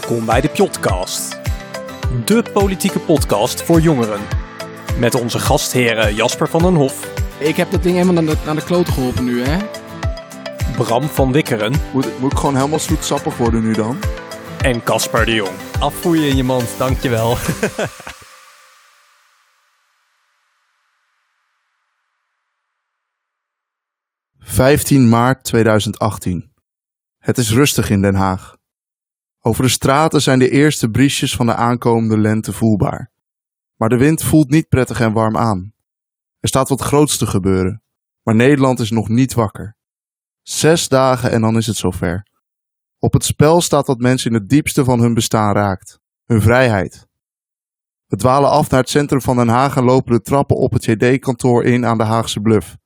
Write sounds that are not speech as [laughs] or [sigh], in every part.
Welkom bij de Pjotcast. De politieke podcast voor jongeren. Met onze gastheren Jasper van den Hof, Ik heb dat ding helemaal naar de, naar de kloten geholpen nu, hè? Bram van Wikkeren Moet, moet ik gewoon helemaal zoetsappig worden nu dan? en Casper de Jong. Afvoer je in je mand, dankjewel. [laughs] 15 maart 2018. Het is rustig in Den Haag. Over de straten zijn de eerste briesjes van de aankomende lente voelbaar. Maar de wind voelt niet prettig en warm aan. Er staat wat groots te gebeuren, maar Nederland is nog niet wakker. Zes dagen en dan is het zover. Op het spel staat wat mensen in het diepste van hun bestaan raakt: hun vrijheid. We dwalen af naar het centrum van Den Haag en lopen de trappen op het JD-kantoor in aan de Haagse Bluff.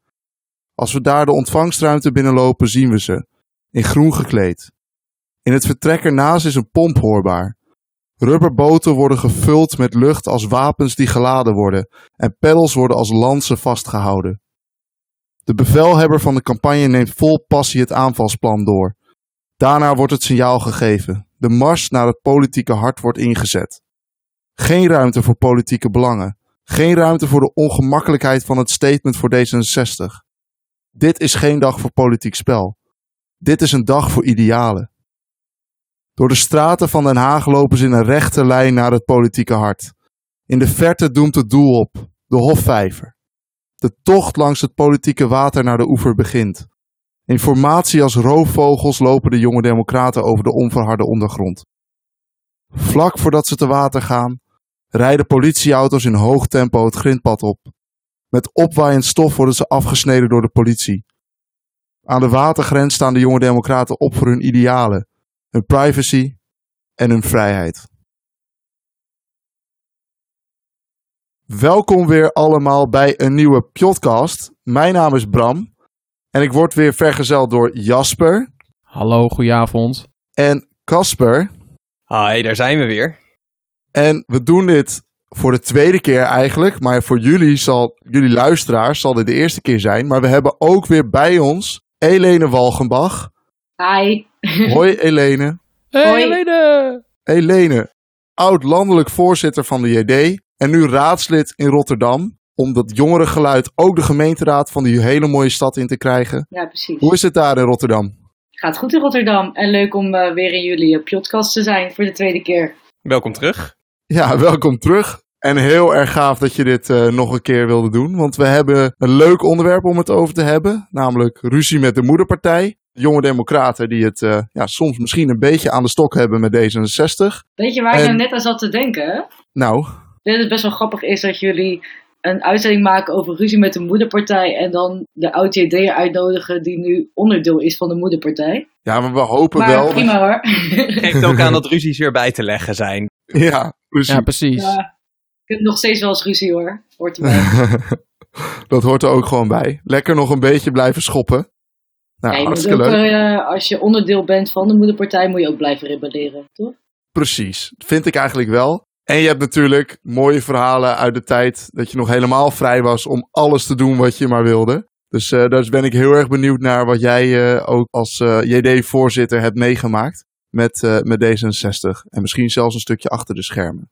Als we daar de ontvangstruimte binnenlopen, zien we ze, in groen gekleed. In het vertrek ernaast is een pomp hoorbaar. Rubberboten worden gevuld met lucht als wapens die geladen worden en peddels worden als lansen vastgehouden. De bevelhebber van de campagne neemt vol passie het aanvalsplan door. Daarna wordt het signaal gegeven. De mars naar het politieke hart wordt ingezet. Geen ruimte voor politieke belangen. Geen ruimte voor de ongemakkelijkheid van het statement voor D66. Dit is geen dag voor politiek spel. Dit is een dag voor idealen. Door de straten van Den Haag lopen ze in een rechte lijn naar het politieke hart. In de verte doemt het doel op, de Hofvijver. De tocht langs het politieke water naar de oever begint. In formatie als roofvogels lopen de jonge democraten over de onverharde ondergrond. Vlak voordat ze te water gaan, rijden politieauto's in hoog tempo het grindpad op. Met opwaaiend stof worden ze afgesneden door de politie. Aan de watergrens staan de jonge democraten op voor hun idealen, hun privacy en hun vrijheid. Welkom weer allemaal bij een nieuwe podcast. Mijn naam is Bram en ik word weer vergezeld door Jasper Hallo, goedenavond. en Casper. Hi, daar zijn we weer. En we doen dit voor de tweede keer eigenlijk. Maar voor jullie, zal, jullie luisteraars zal dit de eerste keer zijn. Maar we hebben ook weer bij ons Elene Walgenbach. Hi. [laughs] Hoi Elene. Hey, Hoi. Helene! Helene, oud-landelijk voorzitter van de JD. En nu raadslid in Rotterdam. Om dat jongerengeluid ook de gemeenteraad van die hele mooie stad in te krijgen. Ja, precies. Hoe is het daar in Rotterdam? Gaat goed in Rotterdam. En leuk om eh, weer in jullie eh, podcast te zijn voor de tweede keer. Welkom terug. Ja, welkom terug. En heel erg gaaf dat je dit eh, nog een keer wilde doen. Want we hebben een leuk onderwerp om het over te hebben. Namelijk ruzie met de moederpartij. Jonge democraten die het eh, ja, soms misschien een beetje aan de stok hebben met D66. Weet je waar ik En- nou net aan zat te denken? Nou, Dat het best wel grappig is dat jullie een uitzending maken over ruzie met de moederpartij. En dan de oud-JD'er uitnodigen die nu onderdeel is van de moederpartij. ja, maar we hopen Maar wel. prima hoor. Geeft ook aan dat ruzies weer bij te leggen zijn. Ja, precies. Ja, precies. Ja, ik heb nog steeds wel eens ruzie hoor. Hoort erbij. [laughs] dat hoort er ook gewoon bij. Lekker nog een beetje blijven schoppen. Nou, Ja, je moet hartstikke ook, leuk. eh, als je onderdeel bent van de moederpartij, moet je ook blijven rebelleren, toch? Precies, vind ik eigenlijk wel. En je hebt natuurlijk mooie verhalen uit de tijd dat je nog helemaal vrij was om alles te doen wat je maar wilde. Dus eh daar ben ik heel erg benieuwd naar wat jij eh, ook als eh, JD-voorzitter hebt meegemaakt met, eh, met D66. En misschien zelfs een stukje achter de schermen.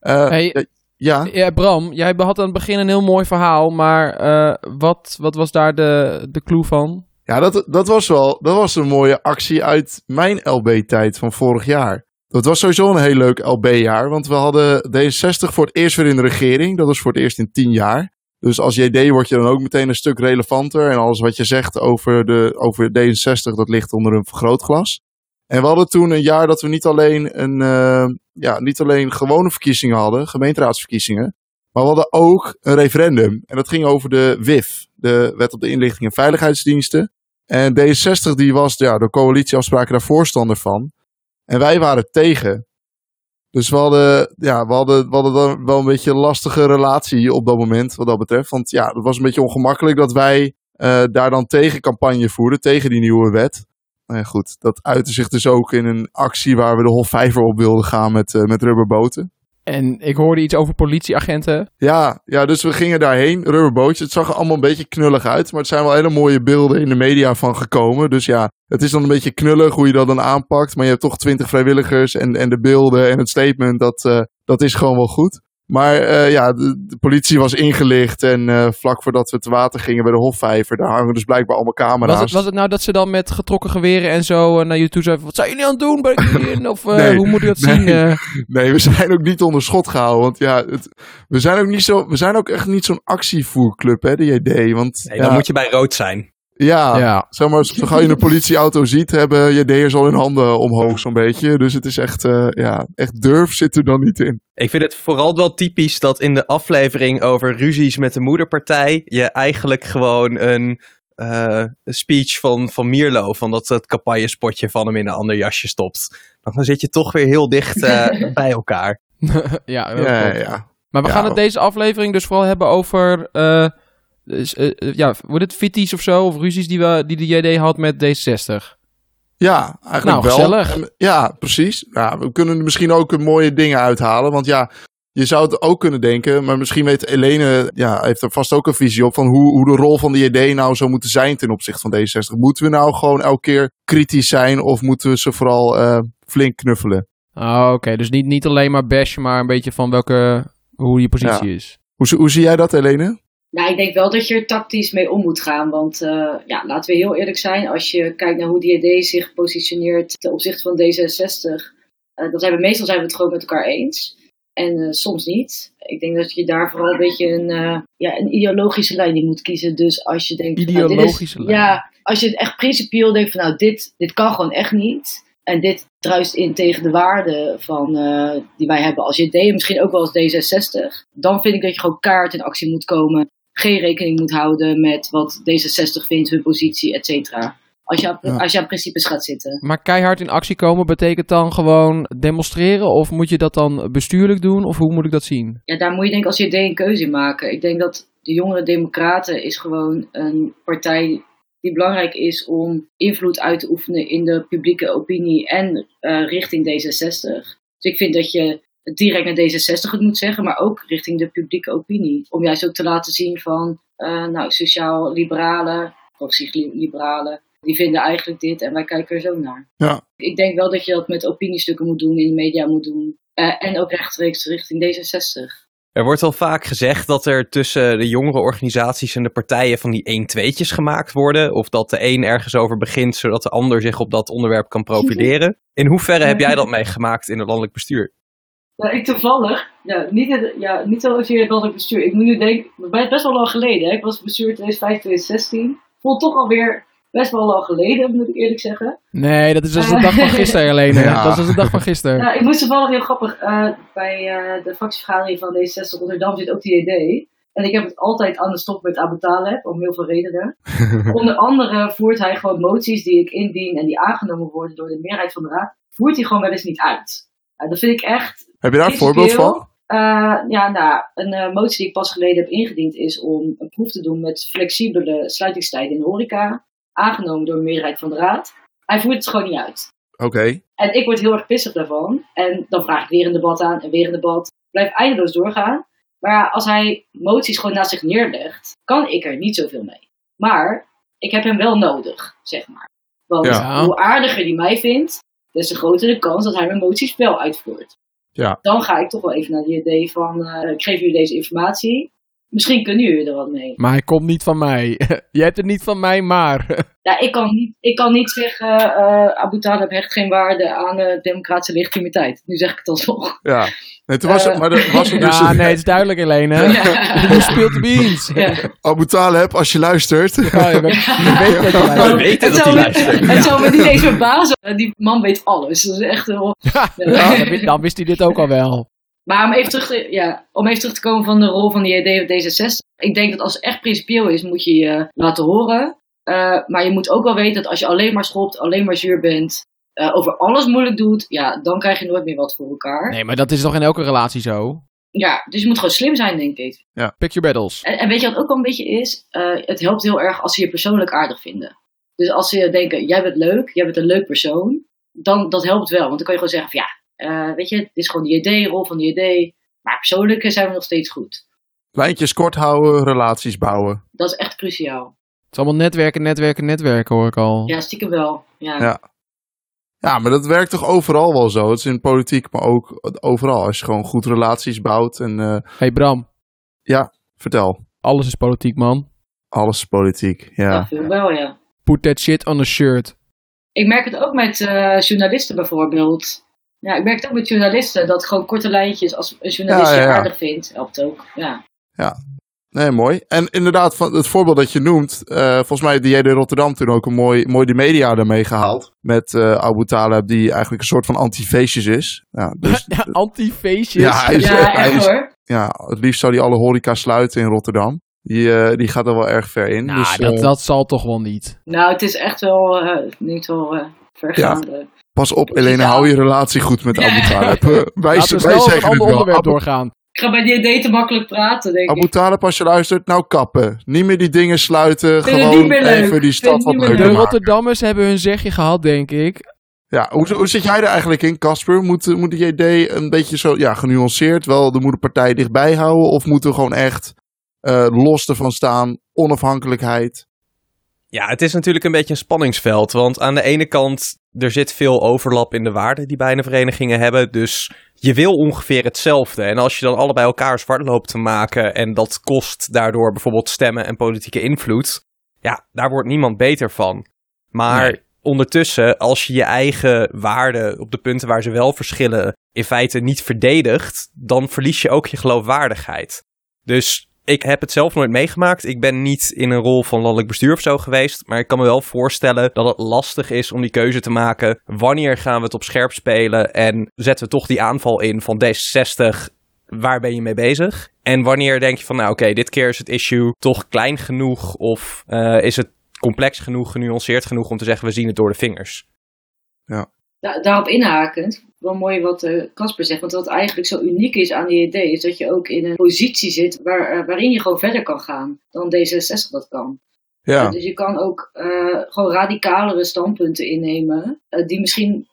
Hey. ja, Ja, Bram, jij had aan het begin een heel mooi verhaal, maar eh, wat, wat was daar de, de clue van? Ja dat, dat was wel dat was een mooie actie uit mijn LB-tijd van vorig jaar. Dat was sowieso een heel leuk LB-jaar, want we hadden D66 voor het eerst weer in de regering. Dat was voor het eerst in tien jaar. Dus als JD word je dan ook meteen een stuk relevanter. En alles wat je zegt over, de, over D66, dat ligt onder een vergrootglas. En we hadden toen een jaar dat we niet alleen, een, eh, ja, niet alleen gewone verkiezingen hadden, gemeenteraadsverkiezingen. Maar we hadden ook een referendum. En dat ging over de WIF, de Wet op de Inlichting en Veiligheidsdiensten. En D66 die was ja, door coalitieafspraken daar voorstander van. En wij waren tegen. Dus we hadden, ja, we hadden, we hadden dan wel een beetje een lastige relatie op dat moment, wat dat betreft. Want ja, het was een beetje ongemakkelijk dat wij eh, daar dan tegen campagne voerden, tegen die nieuwe wet. Nou ja, goed, dat uitte zich dus ook in een actie waar we de Hofvijver op wilden gaan met, eh, met rubberboten. En ik hoorde iets over politieagenten. Ja, ja, dus we gingen daarheen, rubberbootje. Het zag er allemaal een beetje knullig uit, maar het zijn wel hele mooie beelden in de media van gekomen. Dus ja, het is dan een beetje knullig hoe je dat dan aanpakt, maar je hebt toch twintig vrijwilligers en, en de beelden en het statement, dat, eh, dat is gewoon wel goed. Maar eh, ja, de, de politie was ingelicht en eh, vlak voordat we te water gingen bij de Hofvijver, daar hangen dus blijkbaar allemaal camera's. Was het, was het nou dat ze dan met getrokken geweren en zo eh, naar je toe zeiden... Wat zijn jullie aan het doen? Ben ik hierin? Of eh, [laughs] Nee, hoe moet je dat nee. zien? eh? [laughs] Nee, we zijn ook niet onder schot gehouden. Want ja, het, we, zijn ook niet zo, we zijn ook echt niet zo'n actievoerclub, hè, de JD. Want Nee, ja, dan moet je bij rood zijn. Ja, ja. zeg maar, zo gauw je een politieauto ziet, hebben JD'ers al hun handen omhoog zo'n beetje. Dus het is echt, eh, ja, echt durf zit er dan niet in. Ik vind het vooral wel typisch dat in de aflevering over ruzies met de moederpartij je eigenlijk gewoon een eh, speech van, van Mierlo, van dat het campagnespotje van hem in een ander jasje stopt. Want dan zit je toch weer heel dicht eh, [laughs] bij elkaar. ja, dat Ja, ja. Maar we Ja. gaan het deze aflevering dus vooral hebben over... eh, eh, ja, wordt het fitties of zo? Of ruzies die, we, die de JD had met D60? Ja, eigenlijk Nou, wel. gezellig. Ja, precies. Ja, we kunnen er misschien ook mooie dingen uithalen. Want ja, je zou het ook kunnen denken, maar misschien weet Elene, ja, heeft er vast ook een visie op van hoe, hoe de rol van de JD nou zou moeten zijn ten opzichte van D60. Moeten we nou gewoon elke keer kritisch zijn of moeten we ze vooral eh, flink knuffelen? Oh, oké. Dus niet, niet alleen maar bash, maar een beetje van welke, hoe je positie is. Hoe, hoe zie jij dat, Elene? Nou, ik denk wel dat je er tactisch mee om moet gaan. Want eh, ja, laten we heel eerlijk zijn. Als je kijkt naar hoe de ID zich positioneert ten opzichte van D66. eh, dan zijn we meestal zijn we het gewoon met elkaar eens. En eh, soms niet. Ik denk dat je daar vooral een beetje een, ja, een ideologische lijn in moet kiezen. Dus als je denkt... nou, is- Ideologische lijn. Ja, als je het echt principieel denkt van nou, dit, dit kan gewoon echt niet. En dit druist in tegen de waarden van, die wij hebben als JD, en misschien ook wel als D66. Dan vind ik dat je gewoon kaart in actie moet komen. Geen rekening moet houden met wat D66 vindt, hun positie, et cetera. Als je, Ja. als je aan principes gaat zitten. Maar keihard in actie komen betekent dan gewoon demonstreren? Of moet je dat dan bestuurlijk doen? Of hoe moet ik dat zien? Ja, daar moet je denk ik als JD een keuze in maken. Ik denk dat de Jongere Democraten is gewoon een partij die belangrijk is om invloed uit te oefenen in de publieke opinie en eh, richting D66. Dus ik vind dat je direct naar D66 het moet zeggen, maar ook richting de publieke opinie. Om juist ook te laten zien van, eh, nou, sociaal-liberalen, progressief-liberalen, die vinden eigenlijk dit en wij kijken er zo naar. Ja. Ik denk wel dat je dat met opiniestukken moet doen, in de media moet doen. eh, en ook rechtstreeks richting D66. Er wordt al vaak gezegd dat er tussen de jongere organisaties en de partijen van die 1-2'tjes gemaakt worden. Of dat de een ergens over begint, zodat de ander zich op dat onderwerp kan profileren. In hoeverre heb jij dat meegemaakt in het landelijk bestuur? Nou, ik toevallig, ja, niet, het- ja, niet zozeer het landelijk bestuur. Ik moet nu denken, het is best wel lang geleden. Hè? Ik was bestuur 2015, 2016. Voelt toch alweer best wel lang geleden, moet ik eerlijk zeggen. Nee, dat is als [laughs] de dag van gisteren. Ja. Dat is als de dag van gisteren. Nou, ik moest toevallig heel grappig, eh, bij eh, de fractievergadering van D66 Rotterdam zit ook die idee. En ik heb het altijd aan de stok met Abu om heel veel redenen. [laughs] Onder andere voert hij gewoon moties die ik indien en die aangenomen worden door de meerderheid van de raad, voert hij gewoon wel eens niet uit. Nou, dat vind ik echt Heb je daar een voorbeeld van? eh, ja, nou, een eh, motie die ik pas geleden heb ingediend is om een proef te doen met flexibele sluitingstijden in de horeca. Aangenomen door een meerderheid van de raad. Hij voert het gewoon niet uit. Oké. En ik word heel erg pissig daarvan. En dan vraag ik weer een debat aan en weer een debat. Blijf eindeloos doorgaan. Maar als hij moties gewoon naast zich neerlegt, kan ik er niet zoveel mee. Maar ik heb hem wel nodig, zeg maar. Want Ja. hoe aardiger hij mij vindt, des te groter de kans dat hij mijn moties wel uitvoert. Ja. Dan ga ik toch wel even naar die idee van, eh, ik geef jullie deze informatie. Misschien kunnen jullie er wat mee. Maar hij komt niet van mij. [laughs] Je hebt het niet van mij, maar. [laughs] Ja, ik kan niet, ik kan niet zeggen, eh Abu Talib hecht geen waarde aan de democratische legitimiteit. Nu zeg ik het alsnog. Ja. Nee, toen was Eh. het, maar er was er dus Ja, nee, het is duidelijk, Helene. Ja. [laughs] Je speelt de beans. Ja. Abu Taleb, als je luistert. Ja, je, weet, je weet dat Het hij luistert. het zou me niet eens verbazen. Die man weet alles. Dat is echt heel... Ja, dan wist- dan wist hij dit ook al wel. Maar om even, terug te, ja, om even terug te komen van de rol van die idee op D66. Ik denk dat als het echt principieel is, moet je je laten horen. Eh, maar je moet ook wel weten dat als je alleen maar schopt, alleen maar zuur bent, eh, over alles moeilijk doet, ja, dan krijg je nooit meer wat voor elkaar. Nee, maar dat is toch in elke relatie zo? Ja, dus je moet gewoon slim zijn, denk ik. Pick your battles. En, en weet je wat ook wel een beetje is? Eh, het helpt heel erg als ze je persoonlijk aardig vinden. Dus als ze denken, jij bent leuk, jij bent een leuk persoon, dan dat helpt wel. Want dan kan je gewoon zeggen van ja, eh, weet je, dit is gewoon die idee, rol van die idee. Maar persoonlijk zijn we nog steeds goed. Lijntjes kort houden, relaties bouwen. Dat is echt cruciaal. Het is allemaal netwerken, netwerken, netwerken hoor ik al. Ja, stiekem wel. Ja. Ja. Ja, maar dat werkt toch overal wel zo? Het is in politiek, maar ook overal. Als je gewoon goed relaties bouwt en... eh, hey Bram, vertel. alles is politiek man. Alles is politiek, ja. Ja, veel wel, ja. Put that shit on a shirt. Ik merk het ook met eh, journalisten bijvoorbeeld. Ja, ik merk het ook met journalisten. Dat gewoon korte lijntjes, als een journalist Ja, ja, je ja. aardig vindt, helpt ook. Ja. Nee, mooi. En inderdaad, van het voorbeeld dat je noemt, eh, volgens mij had de JD Rotterdam toen ook een mooi, mooi de media daarmee gehaald. Met eh Abu Talib, die eigenlijk een soort van anti-feestjes is. Ja, dus, [laughs] Ja, anti-feestjes. Ja, hij is- Ja, hij echt is- hoor. ja, het liefst zou hij alle horeca sluiten in Rotterdam. Die, eh, die gaat er wel erg ver in. Nou, dus, dat, dat zal toch wel niet. Nou, het is echt wel eh, niet wel eh, vergaande. Pas op, Elena, hou je relatie goed met Abu Talib. Eh, [laughs] wij Laten we zeggen het wel. Abu, doorgaan. Ik ga bij die idee te makkelijk praten, denk Abu ik. Talib, als je luistert, nou kappen. Niet meer die dingen sluiten. Vind Gewoon niet meer leuk. even die stad wat leuker De. Rotterdammers hebben hun zegje gehad, denk ik. Ja, hoe, hoe zit jij er eigenlijk in, Casper? Moet, moet de JD een beetje zo ja, genuanceerd wel de moederpartij dichtbij houden? Of moeten we gewoon echt eh, los ervan staan, onafhankelijkheid? Ja, het is natuurlijk een beetje een spanningsveld. Want aan de ene kant, er zit veel overlap in de waarden die beide verenigingen hebben. Dus je wil ongeveer hetzelfde. En als je dan allebei elkaar zwart loopt te maken en dat kost daardoor bijvoorbeeld stemmen en politieke invloed. Ja, daar wordt niemand beter van. Maar Nee. ondertussen, als je je eigen waarden op de punten waar ze wel verschillen in feite niet verdedigt, dan verlies je ook je geloofwaardigheid. Dus ik heb het zelf nooit meegemaakt. Ik ben niet in een rol van landelijk bestuur of zo geweest. Maar ik kan me wel voorstellen dat het lastig is om die keuze te maken. Wanneer gaan we het op scherp spelen en zetten we toch die aanval in van D66? Waar ben je mee bezig? En wanneer denk je van, nou oké, dit keer is het issue toch klein genoeg? Of eh, is het complex genoeg, genuanceerd genoeg om te zeggen, we zien het door de vingers? Da- daarop inhakend, wel mooi wat eh, Casper zegt. Want wat eigenlijk zo uniek is aan die idee, is dat je ook in een positie zit waar, eh, waarin je gewoon verder kan gaan dan D66 dat kan. Ja, Dus je kan ook eh, gewoon radicalere standpunten innemen, die misschien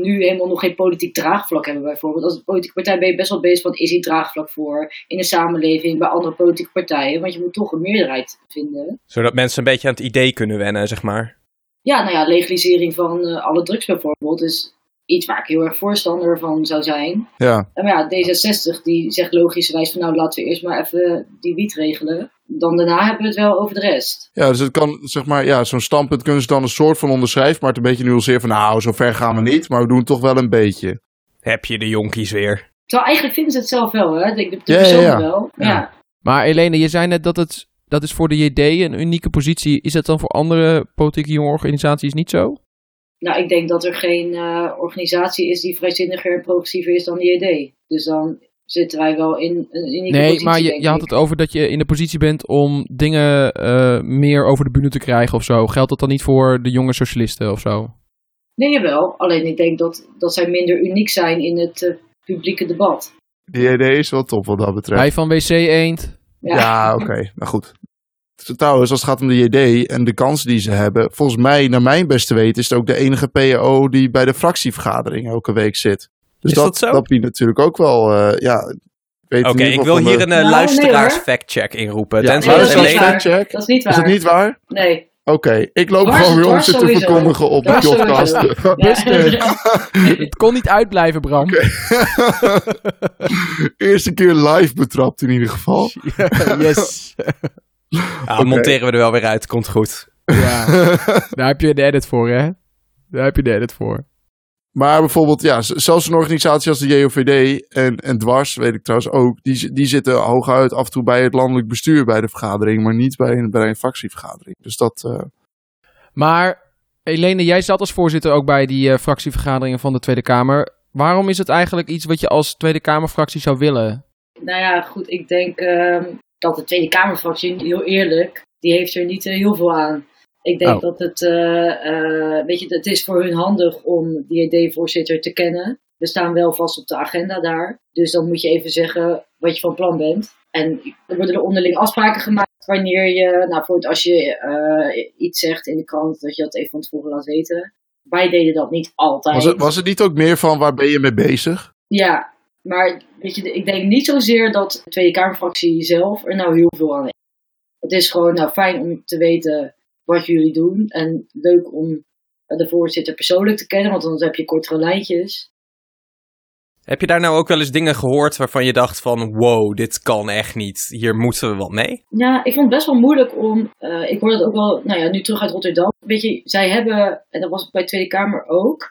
nu helemaal nog geen politiek draagvlak hebben bijvoorbeeld. Als politieke partij ben je best wel bezig van, is hier draagvlak voor in de samenleving, bij andere politieke partijen? Want je moet toch een meerderheid vinden. Zodat mensen een beetje aan het idee kunnen wennen, zeg maar. Ja, nou ja, legalisering van eh, alle drugs bijvoorbeeld is iets waar ik heel erg voorstander van zou zijn. ja. En maar ja, D66 die zegt logischerwijs van nou laten we eerst maar even die wiet regelen. Dan daarna hebben we het wel over de rest. ja dus het kan, zeg maar, ja, zo'n standpunt kunnen ze dan een soort van onderschrijven, maar het een beetje nuanceren van, nou, zo ver gaan we niet, maar we doen het toch wel een beetje. Heb je de jonkies weer. Terwijl eigenlijk vinden ze het zelf wel, hè? De, de, de Ja, ja, personen ja. wel. Ja. Ja. Maar Elene, je zei net dat het dat is voor de JD een unieke positie. Is dat dan voor andere politieke jonge organisaties niet zo? Nou, ik denk dat er geen eh, organisatie is die vrijzinniger en progressiever is dan de JD. Dus dan zitten wij wel in een unieke Nee, positie, maar je, denk je had ik. het over dat je in de positie bent om dingen eh, meer over de bühne te krijgen of zo. Geldt dat dan niet voor de jonge socialisten of zo? Nee, jawel. Alleen ik denk dat, dat zij minder uniek zijn in het eh, publieke debat. De JD is wel top wat dat betreft. Hij van WC Eend. Ja. Ja, oké. Nou goed. Trouwens, als het gaat om de JD en de kansen die ze hebben, volgens mij, naar mijn beste weten, is het ook de enige PO die bij de fractievergadering elke week zit. Dus Is dat zo? dat biedt natuurlijk ook wel, eh, ja. Oké, ik wil hier de- een uh, Nou, nee, luisteraars hoor. fact-check inroepen. Ja, nee, dat dat luisteraars is. Dat is niet waar. Is het niet waar? Nee. Oké, ik loop gewoon weer om ze te verkondigen op de podcast. [laughs] [laughs] Het kon niet uitblijven, Bram. [laughs] Eerste keer live betrapt in ieder geval. yes. Ja, monteren we er wel weer uit, komt goed. Ja. Daar heb je de edit voor, hè? Daar heb je de edit voor. Maar bijvoorbeeld, ja, zelfs een organisatie als de JOVD en, en Dwars, weet ik trouwens ook, die, die zitten hooguit af en toe bij het landelijk bestuur bij de vergadering, maar niet bij een, bij een fractievergadering. Dus dat, eh, Maar, Helene, jij zat als voorzitter ook bij die eh, fractievergaderingen van de Tweede Kamer. Waarom is het eigenlijk iets wat je als Tweede Kamerfractie zou willen? Nou ja, goed, ik denk ehm, dat de Tweede Kamerfractie, heel eerlijk, die heeft er niet eh, heel veel aan. Ik denk Oh. dat het, eh, eh, weet je, het is voor hun handig om die ED-voorzitter te kennen. We staan wel vast op de agenda daar. Dus dan moet je even zeggen wat je van plan bent. En er worden er onderling afspraken gemaakt wanneer je, nou bijvoorbeeld als je eh, iets zegt in de krant, dat je dat even van tevoren laat weten. Wij deden dat niet altijd. was, het, was het niet ook meer van waar ben je mee bezig? Ja, Maar weet je, ik denk niet zozeer dat de Tweede Kamerfractie zelf er nou heel veel aan heeft. Het is gewoon nou, fijn om te weten wat jullie doen. En leuk om de voorzitter persoonlijk te kennen, want dan heb je kortere lijntjes. Heb je daar nou ook wel eens dingen gehoord waarvan je dacht van wow, dit kan echt niet, hier moeten we wat mee? Ja, ik vond het best wel moeilijk om, uh, ik hoorde het ook wel, nou ja, nu terug uit Rotterdam. Weet je, zij hebben, en dat was bij de Tweede Kamer ook,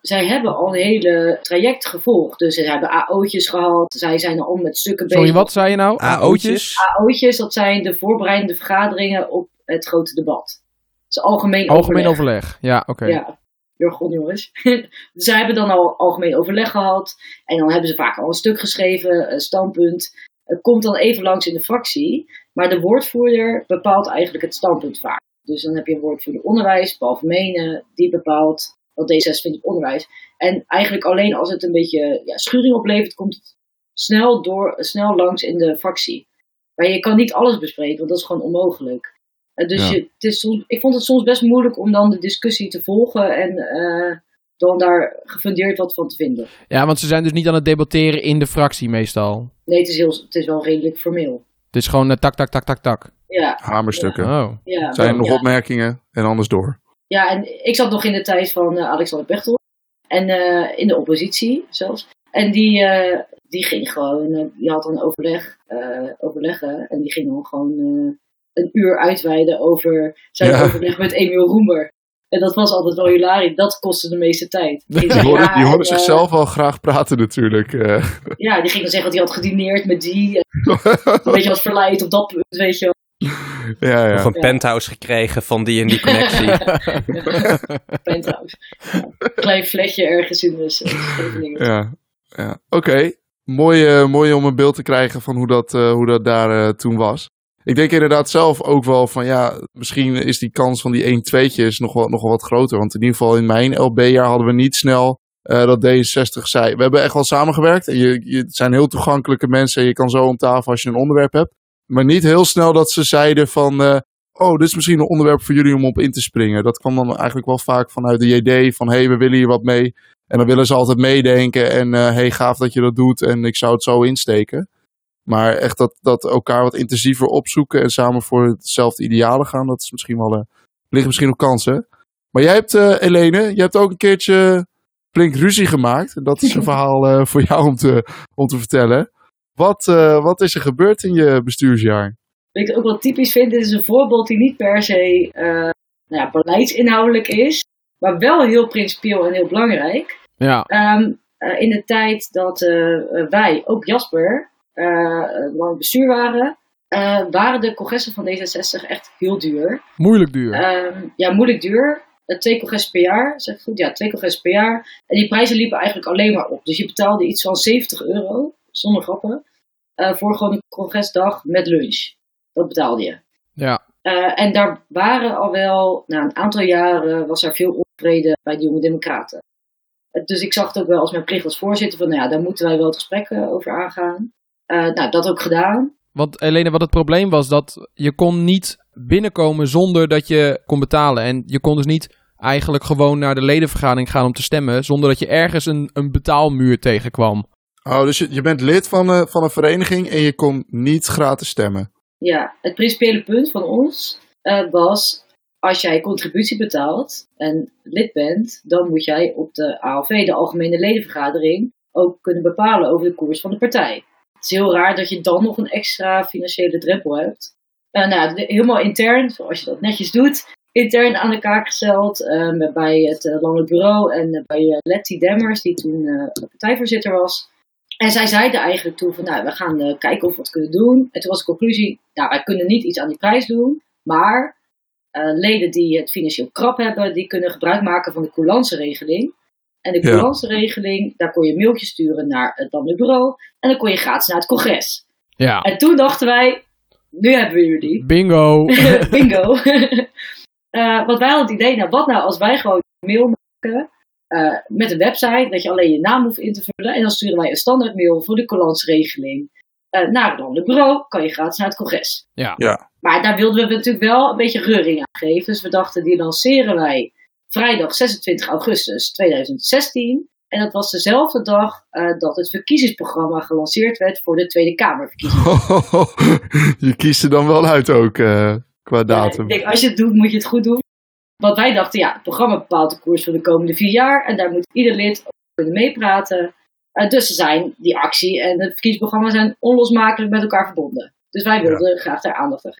zij hebben al een hele traject gevolgd. Dus ze hebben AO'tjes gehad, zij zijn al met stukken bezig. Sorry, wat zei je nou? AO'tjes? AO'tjes, dat zijn de voorbereidende vergaderingen op het grote debat. Dus algemeen, algemeen overleg. Ja, oké. Ja, jargon jongens. dus [laughs] zij hebben dan al algemeen overleg gehad. En dan hebben ze vaak al een stuk geschreven, een standpunt. Het komt dan even langs in de fractie. Maar de woordvoerder bepaalt eigenlijk het standpunt vaak. Dus dan heb je een woordvoerder onderwijs, Paul Vermenen, die bepaalt wat D66 vindt op onderwijs. En eigenlijk alleen als het een beetje ja, schuring oplevert, komt het snel, door, snel langs in de fractie. Maar je kan niet alles bespreken, want dat is gewoon onmogelijk. Uh, dus je, het is soms, ik vond het soms best moeilijk om dan de discussie te volgen en uh, dan daar gefundeerd wat van te vinden. Ja, want ze zijn dus niet aan het debatteren in de fractie meestal. Nee, het is, heel, het is wel redelijk formeel. Het is gewoon uh, tak, tak, tak, tak, tak. Ja. Hamerstukken. Oh. Ja, zijn nog ja. opmerkingen en anders door. Ja, en ik zat nog in de tijd van uh, Alexander Pechtel. En uh, in de oppositie zelfs. En die, uh, die ging gewoon, die had een overleg, overleggen. En die ging dan gewoon een uur uitweiden over zijn ja. overleg met Emiel Roemer. En dat was altijd wel hilarisch. Dat kostte de meeste tijd. [laughs] Die, hoorde, ja, die hoorde zichzelf wel graag praten natuurlijk. Ja, die ging dan zeggen dat hij had gedineerd met die. een beetje wat verleid op dat punt, weet je wel. Ja, ja. Of een penthouse gekregen van die en die connectie. [laughs] penthouse. Ja. Klein flesje ergens in de Scheveningen. Ja, ja. oké. Okay. Mooi, uh, mooi om een beeld te krijgen van hoe dat, uh, hoe dat daar uh, toen was. Ik denk inderdaad zelf ook wel van ja, misschien is die kans van die 1-2'tjes nog wel, nog wel wat groter. Want in ieder geval in mijn LB-jaar hadden we niet snel dat D66 zei. We hebben echt wel samengewerkt en je, je het zijn heel toegankelijke mensen en je kan zo om tafel als je een onderwerp hebt. Maar niet heel snel dat ze zeiden van, uh, oh, dit is misschien een onderwerp voor jullie om op in te springen. Dat kwam dan eigenlijk wel vaak vanuit de idee van, hey, we willen hier wat mee. En dan willen ze altijd meedenken en, uh, hey, gaaf dat je dat doet en ik zou het zo insteken. Maar echt dat, dat elkaar wat intensiever opzoeken en samen voor hetzelfde idealen gaan, dat is misschien wel, uh, liggen misschien nog kansen. Maar jij hebt, uh, Helene, jij hebt ook een keertje flink ruzie gemaakt. Dat is een [laughs] verhaal uh, voor jou om te, om te vertellen. Wat, uh, wat is er gebeurd in je bestuursjaar? Wat ik ook wel typisch vind, dit is een voorbeeld die niet per se uh, nou ja, beleidsinhoudelijk is, maar wel heel principieel en heel belangrijk. Ja. Um, uh, in de tijd dat wij, ook Jasper, lang bestuur waren, waren de congressen van D66 echt heel duur. Moeilijk duur. Um, ja, moeilijk duur. twee congressen per jaar, zeg ik goed? Ja, twee congressen per jaar. En die prijzen liepen eigenlijk alleen maar op. Dus je betaalde iets van 70 euro zonder grappen, voor gewoon een congresdag met lunch. Dat betaalde je. Ja. Uh, en daar waren al wel, na een aantal jaren, was er veel onvrede bij de jonge democraten. Dus ik zag het ook wel als mijn plicht als voorzitter van, nou ja, daar moeten wij wel het gesprek over aangaan. Nou, dat ook gedaan. Want Helene, wat het probleem was, dat je kon niet binnenkomen zonder dat je kon betalen. En je kon dus niet eigenlijk gewoon naar de ledenvergadering gaan om te stemmen, zonder dat je ergens een, een betaalmuur tegenkwam. Oh, dus je, je bent lid van, uh, van een vereniging en je kon niet gratis stemmen? Ja, het principiële punt van ons uh, was, als jij contributie betaalt en lid bent, dan moet jij op de ALV, de Algemene Ledenvergadering, ook kunnen bepalen over de koers van de partij. Het is heel raar dat je dan nog een extra financiële drempel hebt. Uh, nou, helemaal intern, zoals je dat netjes doet, intern aan de kaak gesteld uh, bij het uh, Bureau en bij uh, Letty Demmers, die toen partijvoorzitter was. En zij zeiden eigenlijk toen van, nou, we gaan kijken of we wat kunnen doen. En toen was de conclusie, nou, wij kunnen niet iets aan die prijs doen, maar leden die het financieel krap hebben, die kunnen gebruik maken van de coulance-regeling. En de coulance-regeling, daar kon je mailtjes sturen naar het landelijk bureau en dan kon je gratis naar het congres. Ja. En toen dachten wij, nu hebben we jullie. [laughs] Bingo. [laughs] Bingo. uh, [laughs] want wij hadden het idee, nou, wat nou als wij gewoon een mail maken uh, met een website, dat je alleen je naam hoeft in te vullen. En dan sturen wij een standaard mail voor de collansregeling uh, naar het landelijk bureau. Kan je gratis naar het congres. Ja. ja. Maar daar wilden we natuurlijk wel een beetje reuring aan geven. Dus we dachten, die lanceren wij vrijdag 26 augustus 2016. En dat was dezelfde dag eh, dat het verkiezingsprogramma gelanceerd werd voor de Tweede Kamerverkiezingen. [laughs] je kiest er dan wel uit ook eh, qua Ja, datum. ik denk, als je het doet, moet je het goed doen. Want wij dachten, ja, het programma bepaalt de koers voor de komende vier jaar. En daar moet ieder lid over kunnen meepraten. Eh, dus ze zijn, die actie en het verkiezingsprogramma zijn onlosmakelijk met elkaar verbonden. Dus wij wilden graag daar aandacht aan.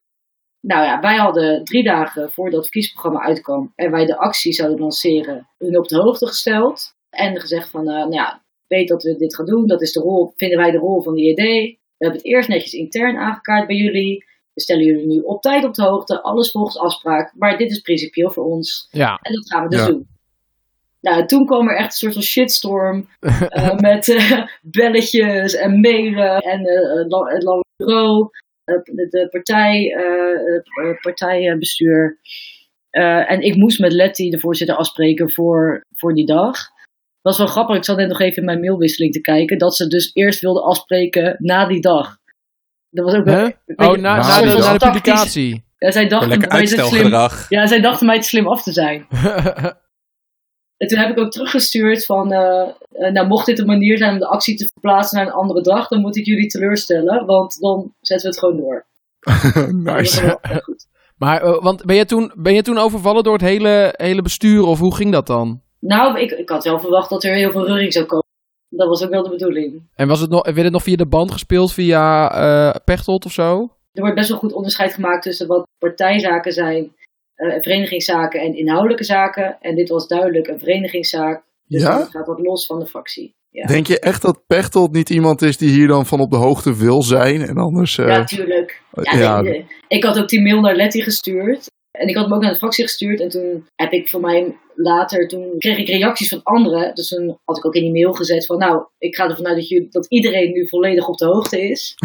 Nou ja, wij hadden drie dagen voordat het verkiezingsprogramma uitkwam en wij de actie zouden lanceren, hun op de hoogte gesteld. En gezegd van, eh, nou ja, weet dat we dit gaan doen. Dat is de rol, vinden wij de rol van de IED. We hebben het eerst netjes intern aangekaart bij jullie. We stellen jullie nu op tijd op de hoogte, alles volgens afspraak. Maar dit is principieel voor ons. Ja. En dat gaan we dus Ja. doen. Nou, toen kwam er echt een soort van shitstorm. [laughs] eh, met eh, belletjes en mailen en eh, het la- het landelijk bureau. De, de partij, eh, het eh, partijbestuur. Eh, en ik moest met Letty, de voorzitter, afspreken voor, voor die dag. Dat was wel grappig. Ik zat net nog even in mijn mailwisseling te kijken. Dat ze dus eerst wilden afspreken na die dag. Dat was ook wel. Huh? Oh, na, na na, die de, na de publicatie. Ja, zij dachten Lekker mij te slim. uitstelgedrag. Ja, zij dachten mij te slim af te zijn. [laughs] En toen heb ik ook teruggestuurd van, eh, eh, nou mocht dit een manier zijn om de actie te verplaatsen naar een andere dag, dan moet ik jullie teleurstellen, want dan zetten we het gewoon door. [laughs] Nice. maar, eh, want ben je, toen, ben je toen overvallen door het hele, hele bestuur of hoe ging dat dan? Nou, ik, ik had wel verwacht dat er heel veel reuring zou komen. Dat was ook wel de bedoeling. En was het nog, werd het nog via de band gespeeld, via eh Pechtold of zo? Er wordt best wel goed onderscheid gemaakt tussen wat partijzaken zijn, eh, verenigingszaken en inhoudelijke zaken. En dit was duidelijk een verenigingszaak. Dus Ja? dat gaat wat los van de fractie. Ja, Denk je echt dat Pechtold niet iemand is die hier dan van op de hoogte wil zijn? En anders... eh, ja tuurlijk. Ja, nee. ik had ook die mail naar Letty gestuurd. En ik had hem ook naar de fractie gestuurd. En toen heb ik voor mij later, toen kreeg ik reacties van anderen. Dus toen had ik ook in die mail gezet van, nou, ik ga ervan uit dat, jullie, dat iedereen nu volledig op de hoogte is. [laughs]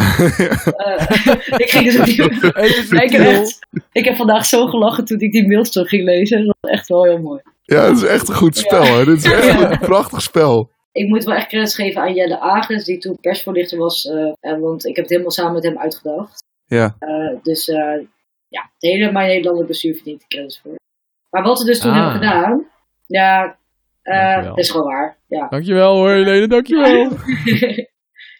Eh, [laughs] ik ging dus op die... Even [laughs] ik, heb echt, ik heb vandaag zo gelachen toen ik die mails terug ging lezen. Dat was echt wel heel mooi. ja, het is echt een goed spel. Hè? Dit is echt Ja. een prachtig spel. Ik moet wel echt credits geven aan Jelle Agens, die toen persvoorlichter was. eh, want ik heb het helemaal samen met hem uitgedacht. Ja. Eh, dus eh, ja, het hele Mijn Nederlander bestuur verdient de credits voor. Maar wat we dus toen Ah. hebben gedaan, ja, eh, dat is gewoon waar. Ja. Dankjewel hoor, Helene, dankjewel. [laughs]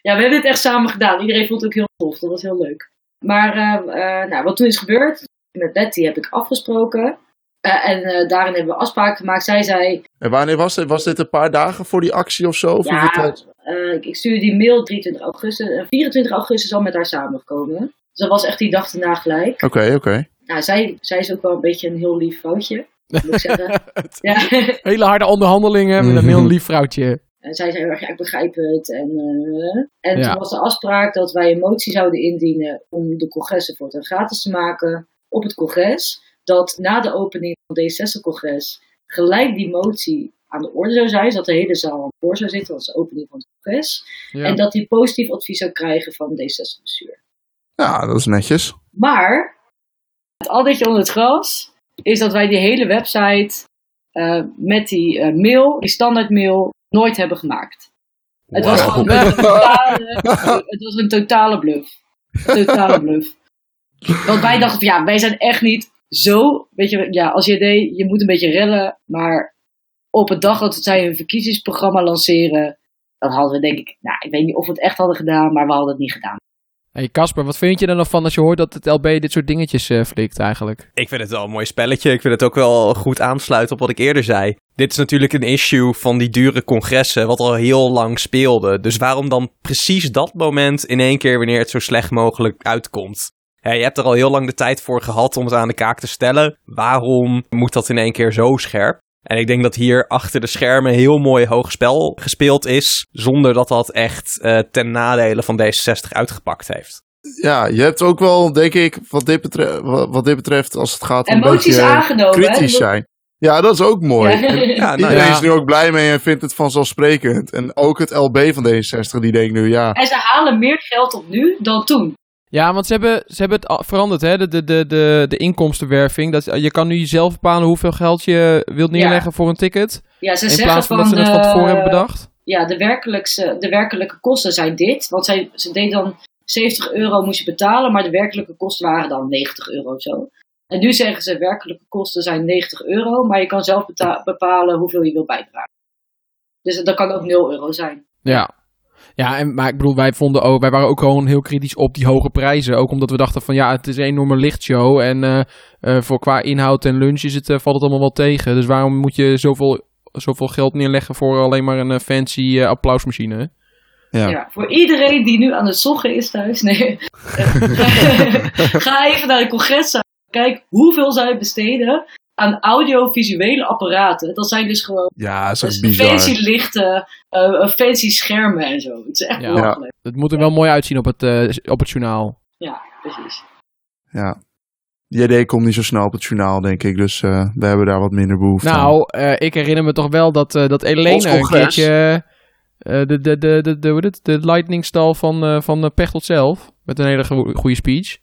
ja, we hebben dit echt samen gedaan. Iedereen vond het ook heel tof, dat was heel leuk. Maar eh, eh, nou, wat toen is gebeurd, met Betty heb ik afgesproken. Eh, en eh, daarin hebben we afspraken gemaakt. Zij zei, En wanneer was dit? Was dit een paar dagen voor die actie of zo? Of Ja, eh, ik, ik stuurde die mail 23 augustus. En 24 augustus al met haar samengekomen. Dus dat was echt die dag erna gelijk. Oké, oké. Nou, zij, zij is ook wel een beetje een heel lief vrouwtje, moet ik zeggen. [laughs] ja. Hele harde onderhandelingen met een heel lief vrouwtje. En zij zei heel erg, ja, ik begrijp het. En, eh, en Ja. toen was de afspraak dat wij een motie zouden indienen om de congressen voor het gratis te maken op het congres. Dat na de opening van het D66-congres gelijk die motie aan de orde zou zijn. Zodat de hele zaal voor zou zitten, dat is de opening van het congres. Ja. En dat hij positief advies zou krijgen van het D66-bestuur. Ja, dat is netjes. Maar, het addertje onder het gras, is dat wij die hele website eh, met die eh, mail, die standaard mail, nooit hebben gemaakt. Het was gewoon een [laughs] totale, het was een totale bluff. Een totale bluff. Want wij dachten, ja, wij zijn echt niet zo, weet je, ja, als je deed, je moet een beetje redden, maar op het dag dat zij hun verkiezingsprogramma lanceren, dan hadden we denk ik, nou, ik weet niet of we het echt hadden gedaan, maar we hadden het niet gedaan. Hey Casper, wat vind je er nog van als je hoort dat het LB dit soort dingetjes eh, flikt eigenlijk? Ik vind het wel een mooi spelletje. Ik vind het ook wel goed aansluiten op wat ik eerder zei. Dit is natuurlijk een issue van die dure congressen, wat al heel lang speelde. Dus waarom dan precies dat moment in één keer wanneer het zo slecht mogelijk uitkomt? Je hebt er al heel lang de tijd voor gehad om het aan de kaak te stellen. Waarom moet dat in één keer zo scherp? En ik denk dat hier achter de schermen heel mooi hoog spel gespeeld is, zonder dat dat echt eh, ten nadele van D66 uitgepakt heeft. Ja, je hebt ook wel, denk ik, wat dit, betreft, wat dit betreft, als het gaat om een beetje aangenomen. hè? kritisch zijn. Ja, dat is ook mooi. Ja. En [laughs] Ja, nou Iedereen ja. is nu ook blij mee en vindt het vanzelfsprekend. En ook het LB van D66, die denkt nu, ja, En ze halen meer geld op nu dan toen. Ja, want ze hebben, ze hebben het veranderd, hè? De, de, de, de, de inkomstenwerving. Dat, je kan nu zelf bepalen hoeveel geld je wilt neerleggen voor een ticket. Ja, ze In zeggen plaats van van, dat ze het van tevoren eh, hebben bedacht. Ja, de, werkelijkse, de werkelijke kosten zijn dit. Want zij, ze deed dan 70 euro moest je betalen, maar de werkelijke kosten waren dan 90 euro of zo. En nu zeggen ze werkelijke kosten zijn 90 euro, maar je kan zelf bepalen hoeveel je wil bijdragen. Dus dat kan ook 0 euro zijn. Ja. Ja, en, maar ik bedoel, wij, vonden ook, wij waren ook gewoon heel kritisch op die hoge prijzen. Ook omdat we dachten van ja, het is een enorme lichtshow. En eh, eh, voor qua inhoud en lunch is het, eh, valt het allemaal wel tegen. Dus waarom moet je zoveel, zoveel geld neerleggen voor alleen maar een fancy applausmachine? Ja. Ja. voor iedereen die nu aan het zoggen is thuis. Nee. [laughs] [laughs] Ga even naar de congres. Kijk hoeveel zij besteden aan audiovisuele apparaten. Dat zijn dus gewoon Ja, dus fancy lichten, eh, fancy schermen en zo. Het is echt Ja. belachelijk. Het moet er wel mooi uitzien op het, eh, op het journaal. Ja, precies. Ja. JD komt niet zo snel op het journaal, denk ik. Dus eh, we hebben daar wat minder behoefte aan. Nou, eh, ik herinner me toch wel dat, eh dat Elena een keertje eh, de, de, de, de, de, hoe heet het? de lightningstal van, eh van Pechtold zelf. Met een hele go- goede speech.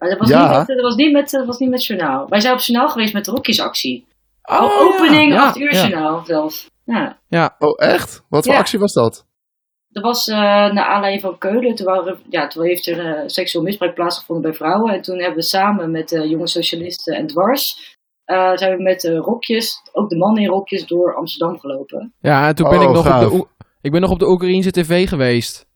Maar dat was, Ja. niet, met, dat was, niet, met, dat was niet met journaal. Wij zijn op journaal geweest met de Rokjesactie. Oh, opening, ja, 8 uur ja. journaal zelfs. Ja. Oh, echt? Wat voor Ja. actie was dat? Dat was eh naar aanleiding van Keulen. Toen, waren, ja, toen heeft er eh, seksueel misbruik plaatsgevonden bij vrouwen. En toen hebben we samen met de jonge socialisten en dwars... eh, zijn we met de rokjes, ook de mannen in rokjes, door Amsterdam gelopen. Ja, en toen ben Oh, ik nog op de, ik ben nog op de Oekraïnse tv geweest.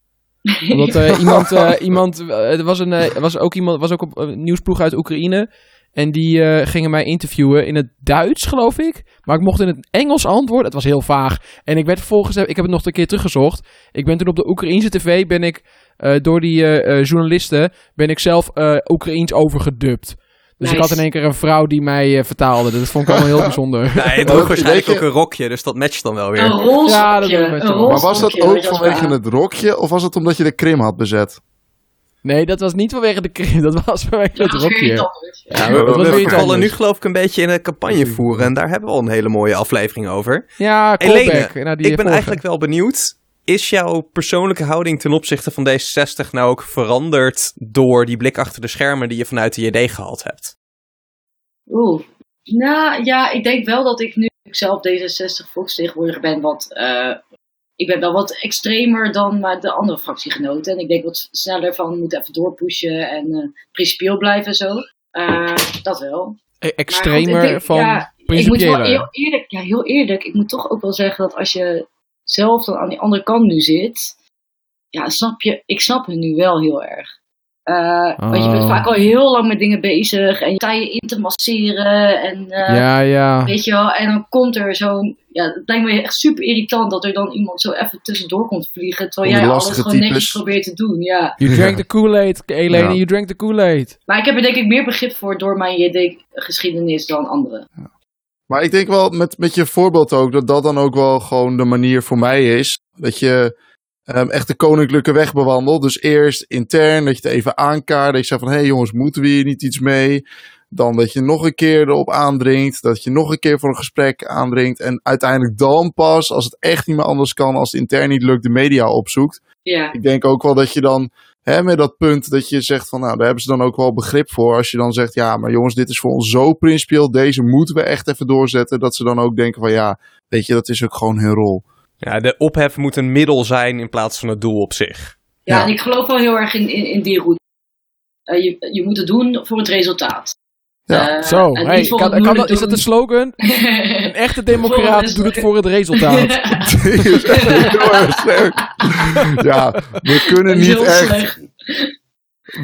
Omdat eh, [laughs] iemand, eh, iemand eh, er was, een, was ook iemand, was ook op een nieuwsploeg uit Oekraïne. En die gingen mij interviewen in het Duits, geloof ik. Maar ik mocht in het Engels antwoorden. Het was heel vaag. En ik werd vervolgens, ik heb het nog een keer teruggezocht. Ik ben toen op de Oekraïnse tv, ben ik door die journalisten, ben ik zelf Oekraïens overgedubt. Dus ik had in één keer een vrouw die mij eh, vertaalde. Dat vond ik allemaal heel [laughs] bijzonder. Ja, je Oh, droeg waarschijnlijk ook een rokje, dus dat matcht dan wel Een weer. rolstokje. Ja, dat doe ik met een. Maar was dat ook vanwege we- het rokje of was het omdat je de Krim had bezet? Nee, dat was niet vanwege de krim. Dat was vanwege het rokje. Ja, we, vallen nu geloof ik een beetje in een campagne voeren. En daar hebben we al een hele mooie aflevering over. Ja, Helene, die ik ben eigenlijk wel benieuwd. Is jouw persoonlijke houding ten opzichte van D66 nou ook veranderd door die blik achter de schermen die je vanuit de JD gehad hebt? Oeh. Nou ja, ik denk wel dat ik nu ik zelf D66 volksvertegenwoordiger ben, wat eh, ik ben wel wat extremer dan maar de andere fractiegenoten. En ik denk wat sneller van we moeten even doorpushen en eh principieel blijven en zo. Eh, dat wel. E- Extremer goed, ik denk- van ja, Ik moet wel principiële. heel eerlijk, ja, heel eerlijk, ik moet toch ook wel zeggen dat als je zelf dan aan die andere kant nu zit, ja, snap je, ik snap het nu wel heel erg. Eh, Want je bent Oh. vaak al heel lang met dingen bezig en je sta je in te masseren en eh, ja, ja. weet je wel, en dan komt er zo'n, ja, het lijkt me echt super irritant dat er dan iemand zo even tussendoor komt vliegen, terwijl jij alles gewoon netjes probeert te doen, ja. [laughs] You drank the Kool-Aid, Elene, Ja. you drank the Kool-Aid. Maar ik heb er denk ik meer begrip voor door mijn JD-geschiedenis dan anderen. Maar ik denk wel met, met je voorbeeld ook, dat dat dan ook wel gewoon de manier voor mij is. Dat je ehm, echt de koninklijke weg bewandelt. Dus eerst intern, dat je het even aankaart. Dat je zegt van, hé hey jongens, moeten we hier niet iets mee? Dan dat je nog een keer erop aandringt. Dat je nog een keer voor een gesprek aandringt. En uiteindelijk dan pas, als het echt niet meer anders kan, als het intern niet lukt, de media opzoekt. Ja, Ik denk ook wel dat je dan hè, met dat punt dat je zegt van nou, daar hebben ze dan ook wel begrip voor. Als je dan zegt, ja, maar jongens, dit is voor ons zo principieel. Deze moeten we echt even doorzetten. Dat ze dan ook denken van ja, weet je, dat is ook gewoon hun rol. Ja, de ophef moet een middel zijn in plaats van het doel op zich. ja, Ja. en ik geloof wel heel erg in, in, in die route. Eh, je, je moet het doen voor het resultaat. Ja, Eh, Zo, hey, kan, kan dat, is dat de slogan? [laughs] Een echte democraat doet het voor het resultaat. Die is echt heel erg sterk. Ja, we kunnen niet echt, slecht.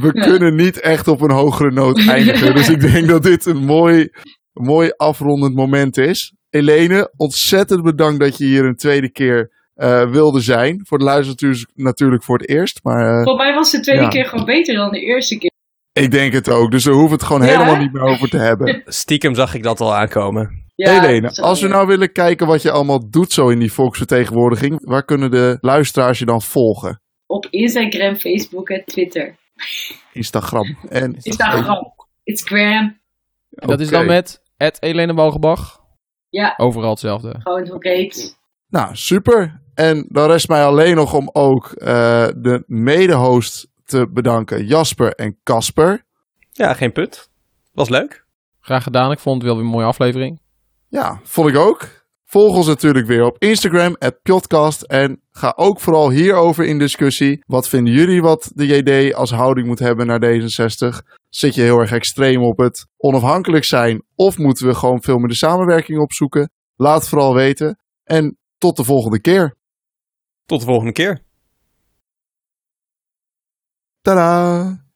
we kunnen niet echt op een hogere noot eindigen. Dus ik denk dat dit een mooi, mooi afrondend moment is. Helene, ontzettend bedankt dat je hier een tweede keer eh, wilde zijn. Voor de luisteraars natuurlijk voor het eerst. Maar eh, Voor mij was de tweede Ja. keer gewoon beter dan de eerste keer. Ik denk het ook. Dus daar hoeven we het gewoon Ja, helemaal hè? niet meer over te hebben. [laughs] Stiekem zag ik dat al aankomen. Ja, Helene, als we nou willen kijken wat je allemaal doet zo in die volksvertegenwoordiging. Waar kunnen de luisteraars je dan volgen? Op Instagram, Facebook en Twitter. Instagram en Instagram, Instagram. En dat is dan met Elene Walgebach. Ja, Overal hetzelfde. gewoon hoe het heet. Nou, super. En dan rest mij alleen nog om ook eh, de mede-host te bedanken. Jasper en Casper. Ja, geen put. Was leuk. Graag gedaan. Ik vond het wel weer een mooie aflevering. Ja, vond ik ook. Volg ons natuurlijk weer op Instagram, podcast. En ga ook vooral hierover in discussie. Wat vinden jullie wat de JD als houding moet hebben naar D66? Zit je heel erg extreem op het onafhankelijk zijn? Of moeten we gewoon veel meer de samenwerking opzoeken? Laat het vooral weten. En tot de volgende keer. Tot de volgende keer. 哒啦。